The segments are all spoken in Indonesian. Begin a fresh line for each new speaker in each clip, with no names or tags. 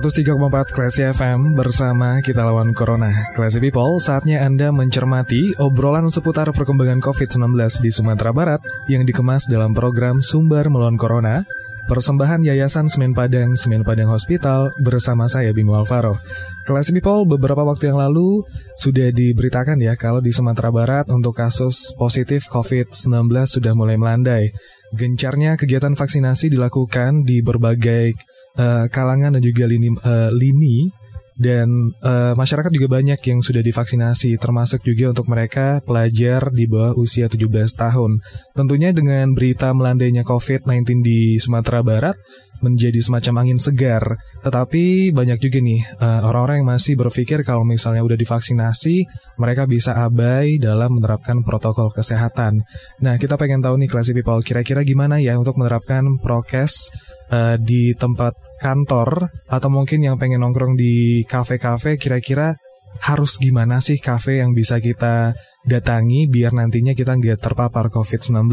...103,4 Classy FM bersama kita lawan Corona. Classy People, saatnya Anda mencermati obrolan seputar perkembangan COVID-19 di Sumatera Barat yang dikemas dalam program Sumber Melawan Corona, persembahan Yayasan Semen Padang Semen Padang Hospital bersama saya Bimo Alvaro. Classy People, beberapa waktu yang lalu sudah diberitakan ya kalau di Sumatera Barat untuk kasus positif COVID-19 sudah mulai melandai. Gencarnya kegiatan vaksinasi dilakukan di berbagai uh, kalangan dan juga lini, uh, lini dan uh, masyarakat juga banyak yang sudah divaksinasi termasuk juga untuk mereka pelajar di bawah usia 17 tahun. Tentunya dengan berita melandainya COVID-19 di Sumatera Barat menjadi semacam angin segar. Tetapi banyak juga nih orang orang-orang yang masih berpikir kalau misalnya udah divaksinasi, mereka bisa abai dalam menerapkan protokol kesehatan. Nah, kita pengen tahu nih Classy People, kira-kira gimana ya untuk menerapkan prokes uh, di tempat kantor atau mungkin yang pengen nongkrong di kafe-kafe kira-kira harus gimana sih kafe yang bisa kita datangi biar nantinya kita nggak terpapar COVID-19.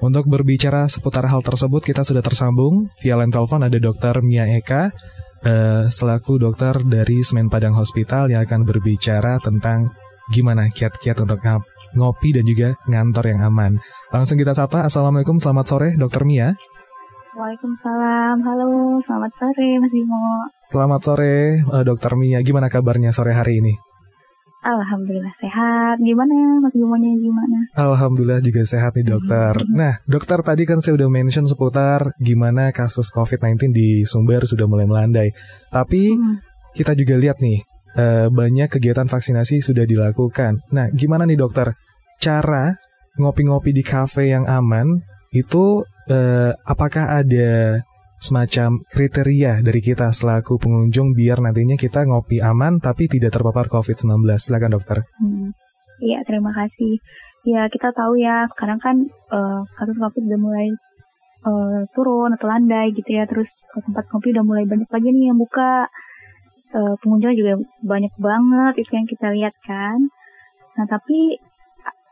Untuk berbicara seputar hal tersebut kita sudah tersambung via line telepon ada Dr. Mia Eka uh, selaku dokter dari Semen Padang Hospital yang akan berbicara tentang gimana kiat-kiat untuk ngopi dan juga ngantor yang aman. Langsung kita sapa, Assalamualaikum, selamat sore Dr. Mia.
Waalaikumsalam. Halo, selamat sore Mas Bimo.
Selamat sore uh, Dokter Mia. Gimana kabarnya sore hari ini?
Alhamdulillah sehat. Gimana Mas Bimonya gimana?
Alhamdulillah juga sehat nih dokter. Hmm. Nah dokter tadi kan saya udah mention seputar gimana kasus COVID-19 di Sumber sudah mulai melandai. Tapi hmm. kita juga lihat nih uh, banyak kegiatan vaksinasi sudah dilakukan. Nah gimana nih dokter? Cara ngopi-ngopi di kafe yang aman itu uh, apakah ada semacam kriteria dari kita selaku pengunjung biar nantinya kita ngopi aman tapi tidak terpapar COVID-19? Silakan dokter.
Hmm. Iya, hmm. terima kasih. Ya, kita tahu ya, sekarang kan uh, kasus COVID udah mulai uh, turun atau landai gitu ya, terus tempat kopi udah mulai banyak lagi nih yang buka. Uh, pengunjung juga banyak banget, itu yang kita lihat kan. Nah, tapi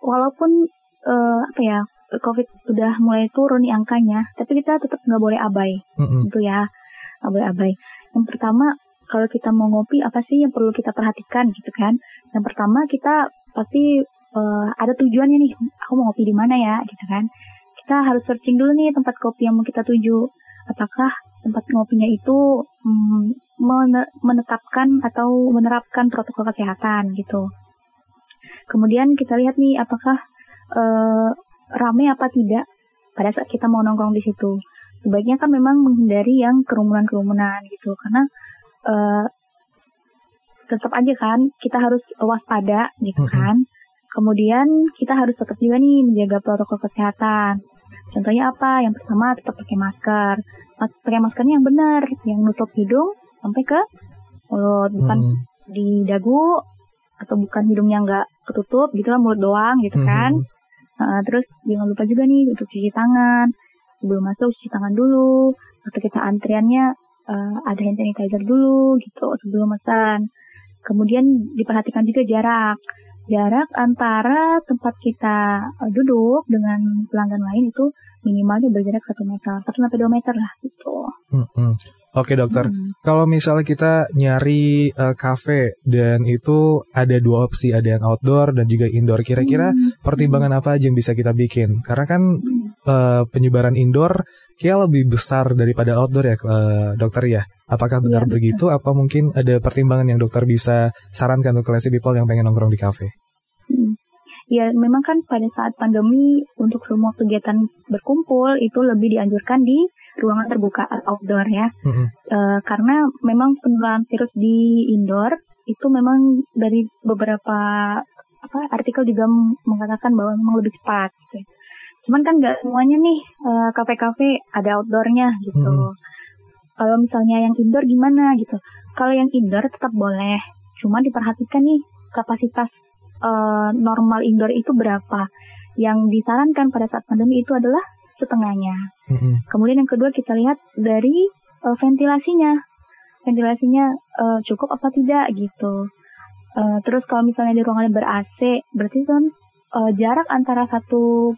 walaupun uh, apa ya COVID sudah mulai turun nih angkanya, tapi kita tetap nggak boleh abai, mm-hmm. gitu ya, nggak boleh abai. Yang pertama, kalau kita mau ngopi, apa sih yang perlu kita perhatikan, gitu kan? Yang pertama kita pasti uh, ada tujuannya nih, aku mau ngopi di mana ya, gitu kan? Kita harus searching dulu nih tempat kopi yang mau kita tuju. Apakah tempat ngopinya itu mm, menetapkan atau menerapkan protokol kesehatan gitu. Kemudian kita lihat nih apakah uh, ramai apa tidak pada saat kita mau nongkrong di situ. Sebaiknya kan memang menghindari yang kerumunan-kerumunan gitu karena uh, tetap aja kan kita harus waspada gitu kan. Kemudian kita harus tetap juga nih menjaga protokol kesehatan. Contohnya apa? Yang pertama tetap pakai masker. Pakai maskernya yang benar, yang nutup hidung sampai ke mulut, bukan hmm. di dagu atau bukan hidungnya nggak ketutup gitu lah mulut doang gitu kan. Uh, terus jangan lupa juga nih untuk cuci tangan. Sebelum masuk cuci tangan dulu. Waktu kita antriannya uh, ada hand sanitizer dulu gitu sebelum pesan. Kemudian diperhatikan juga jarak. Jarak antara tempat kita uh, duduk dengan pelanggan lain itu minimalnya berjarak satu meter, satu sampai dua meter lah gitu.
Hmm, hmm. Oke dokter, hmm. kalau misalnya kita nyari uh, cafe dan itu ada dua opsi, ada yang outdoor dan juga indoor. Kira-kira hmm. pertimbangan apa aja yang bisa kita bikin? Karena kan uh, penyebaran indoor kayak lebih besar daripada outdoor ya, uh, dokter ya. Apakah benar ya, begitu? Apa mungkin ada pertimbangan yang dokter bisa sarankan untuk classy people yang pengen nongkrong di cafe?
Ya memang kan pada saat pandemi untuk semua kegiatan berkumpul itu lebih dianjurkan di ruangan terbuka outdoor ya. Mm-hmm. Uh, karena memang penularan virus di indoor itu memang dari beberapa apa artikel juga mengatakan bahwa memang lebih cepat. Gitu. Cuman kan nggak semuanya nih eh, kafe-kafe ada outdoornya gitu.
Mhm.
Kalau misalnya yang indoor gimana gitu. Kalau yang indoor tetap boleh. Cuman diperhatikan nih kapasitas eh, normal indoor itu berapa. Yang disarankan pada saat pandemi itu adalah setengahnya.
Mm-mm.
Kemudian yang kedua kita lihat dari eh, ventilasinya. Ventilasinya eh, cukup apa tidak gitu. Eh, terus kalau misalnya di ruangannya ber-AC, berarti kan eh, jarak antara satu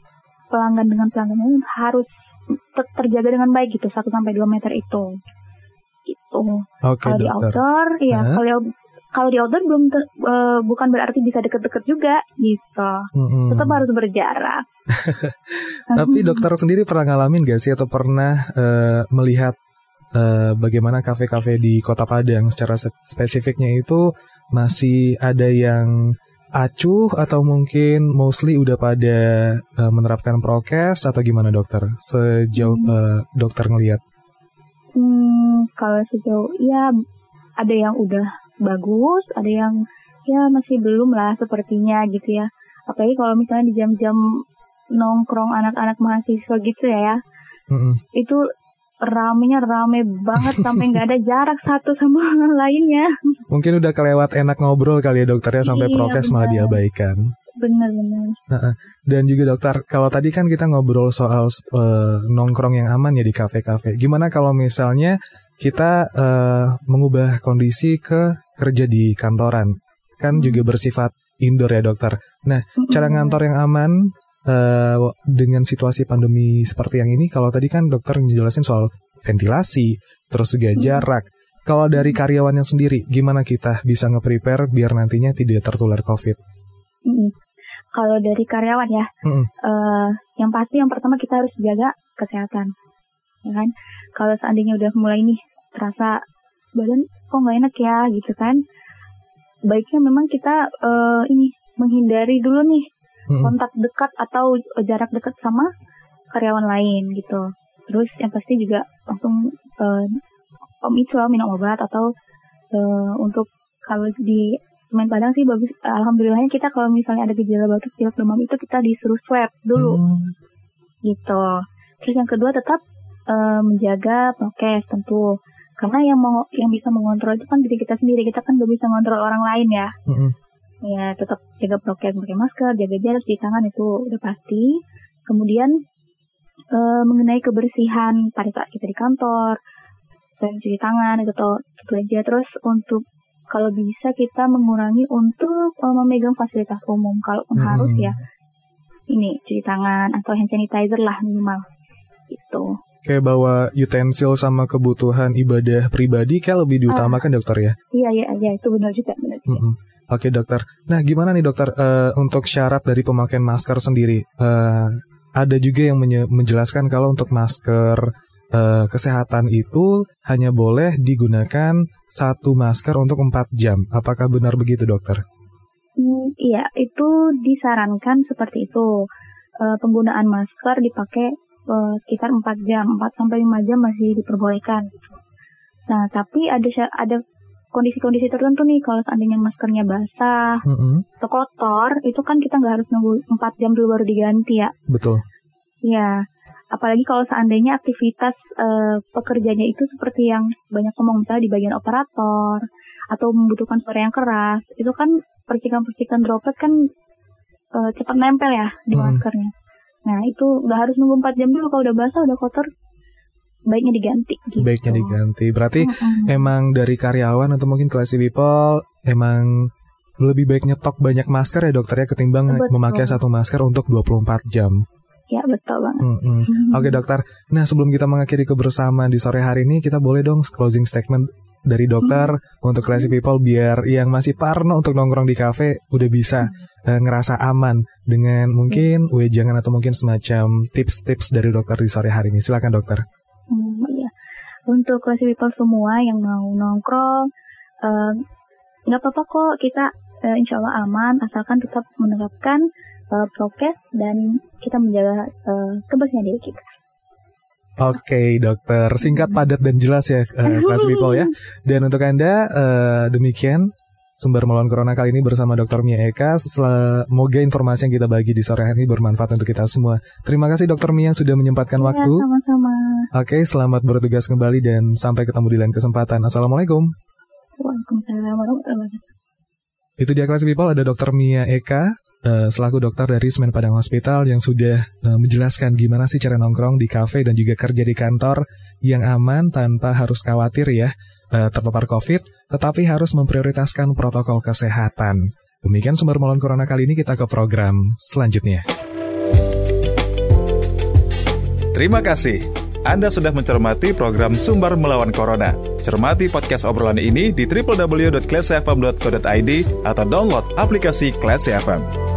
pelanggan dengan pelanggan harus ter- terjaga dengan baik gitu, 1 sampai 2 meter itu. Gitu.
Oke
kalau di outdoor, ya
Hah?
kalau kalau di outdoor belum ter- eh, bukan berarti bisa deket-deket juga gitu.
Mm-mm.
Tetap harus berjarak.
Tapi dokter sendiri pernah ngalamin gak sih atau pernah eh, melihat eh, bagaimana kafe-kafe di Kota Padang secara se- spesifiknya itu masih ada yang acuh atau mungkin mostly udah pada eh, menerapkan prokes atau gimana dokter sejauh eh, dokter ngelihat?
Hmm, kalau sejauh ya ada yang udah bagus, ada yang ya masih belum lah sepertinya gitu ya. Apalagi kalau misalnya di jam-jam nongkrong anak-anak mahasiswa gitu ya, ya
Mm-mm.
itu ramenya rame banget sampai nggak ada jarak satu sama lainnya.
Mungkin udah kelewat enak ngobrol kali ya dokter ya sampai
Iya,
prokes malah
benar.
diabaikan.
Bener-bener.
Dan juga dokter, kalau tadi kan kita ngobrol soal eh, nongkrong yang aman ya di kafe-kafe. Gimana kalau misalnya kita eh, mengubah kondisi ke kerja di kantoran? Kan juga bersifat indoor ya dokter. Nah, cara ngantor yang aman eh, dengan situasi pandemi seperti yang ini, kalau tadi kan dokter ngejelasin soal ventilasi, terus juga jarak. Kalau dari karyawannya sendiri, gimana kita bisa nge-prepare biar nantinya tidak tertular COVID?
Kalau dari karyawan ya,
Mm-mm.
eh, yang pasti yang pertama kita harus jaga kesehatan, ya kan? Kalau seandainya udah mulai nih terasa badan kok nggak enak ya gitu kan, baiknya memang kita eh, ini menghindari dulu nih
Mm-mm.
kontak dekat atau jarak dekat sama karyawan lain gitu. Terus yang pasti juga langsung eh, om itu minum obat atau eh, untuk kalau di main Padang sih bagus. Alhamdulillahnya kita kalau misalnya ada gejala batuk pilek demam itu kita disuruh swab dulu
Hmm.
gitu. Terus yang kedua tetap eh, menjaga prokes tentu. Karena yang mau yang bisa mengontrol itu kan diri kita sendiri. Kita kan gak bisa mengontrol orang lain ya
Mm-mm.
ya tetap jaga prokes pakai masker jaga jarak cuci tangan itu udah pasti kemudian eh, mengenai kebersihan pada saat kita di kantor selain cuci tangan gitu itu aja terus untuk kalau bisa kita mengurangi untuk eh, memegang fasilitas umum kalaupun
Hmm.
harus ya ini cuci tangan atau hand sanitizer lah minimal gitu
Kayak bawa utensil sama kebutuhan ibadah pribadi kayak lebih diutamakan dokter ya.
iya iya iya itu benar juga benar juga.
Mm-mm. Oke dokter. Nah gimana nih dokter eh, untuk syarat dari pemakaian masker sendiri? Eh, ada juga yang menjelaskan kalau untuk masker eh, kesehatan itu hanya boleh digunakan satu masker untuk 4 jam. Apakah benar begitu dokter?
Hmm, iya, itu disarankan seperti itu. Penggunaan masker dipakai sekitar 4 jam, 4 sampai 5 jam masih diperbolehkan. Nah, tapi ada ada kondisi-kondisi tertentu nih kalau seandainya maskernya basah
Mm-mm.
atau kotor, itu kan kita nggak harus nunggu 4 jam dulu baru diganti ya.
Betul.
Iya. Apalagi kalau seandainya aktivitas eh, pekerjanya itu seperti yang banyak ngomong misalnya di bagian operator atau membutuhkan suara yang keras, itu kan percikan-percikan droplet kan eh, cepat nempel ya di
Hmm.
maskernya. Nah itu nggak harus nunggu 4 jam dulu kalau udah basah udah kotor, baiknya diganti. Gitu.
Baiknya diganti. Berarti
Mm-mm.
emang dari karyawan atau mungkin classy people emang lebih baik nyetok banyak masker ya dokter ya ketimbang
Betul.
memakai satu masker untuk 24 jam.
Ya betul banget.
Mm-mm. Oke dokter, nah sebelum kita mengakhiri kebersamaan di sore hari ini, kita boleh dong closing statement dari dokter untuk classy people biar yang masih parno untuk nongkrong di kafe udah bisa eh, ngerasa aman dengan mungkin wejangan atau mungkin semacam tips-tips dari dokter di sore hari ini. Silakan dokter.
Hmm, iya. Untuk classy people semua yang mau nongkrong, eh, nggak apa-apa kok kita eh, insya Allah aman asalkan tetap menerapkan eh, prokes dan kita menjaga eh, kebersihan diri kita.
Oke dokter, singkat padat dan jelas ya eh, classy people ya. Dan untuk anda eh, demikian Sumber melawan corona kali ini bersama Dr. Mia Eka. Semoga informasi yang kita bagi di sore hari ini bermanfaat untuk kita semua. Terima kasih Dr. Mia sudah menyempatkan
Ya,
waktu.
sama-sama.
Oke, selamat bertugas kembali dan sampai ketemu di lain kesempatan. Assalamualaikum.
Waalaikumsalam warahmatullahi wabarakatuh.
Itu dia kelas people ada Dr. Mia Eka eh, selaku dokter dari Semen Padang Hospital yang sudah eh, menjelaskan gimana sih cara nongkrong di kafe dan juga kerja di kantor yang aman tanpa harus khawatir ya eh, terpapar COVID, tetapi harus memprioritaskan protokol kesehatan. Demikian sumber melawan corona kali ini kita ke program selanjutnya.
Terima kasih. Anda sudah mencermati program Sumber Melawan Corona. Cermati podcast obrolan ini di www.classfm.co.id atau download aplikasi Classy FM.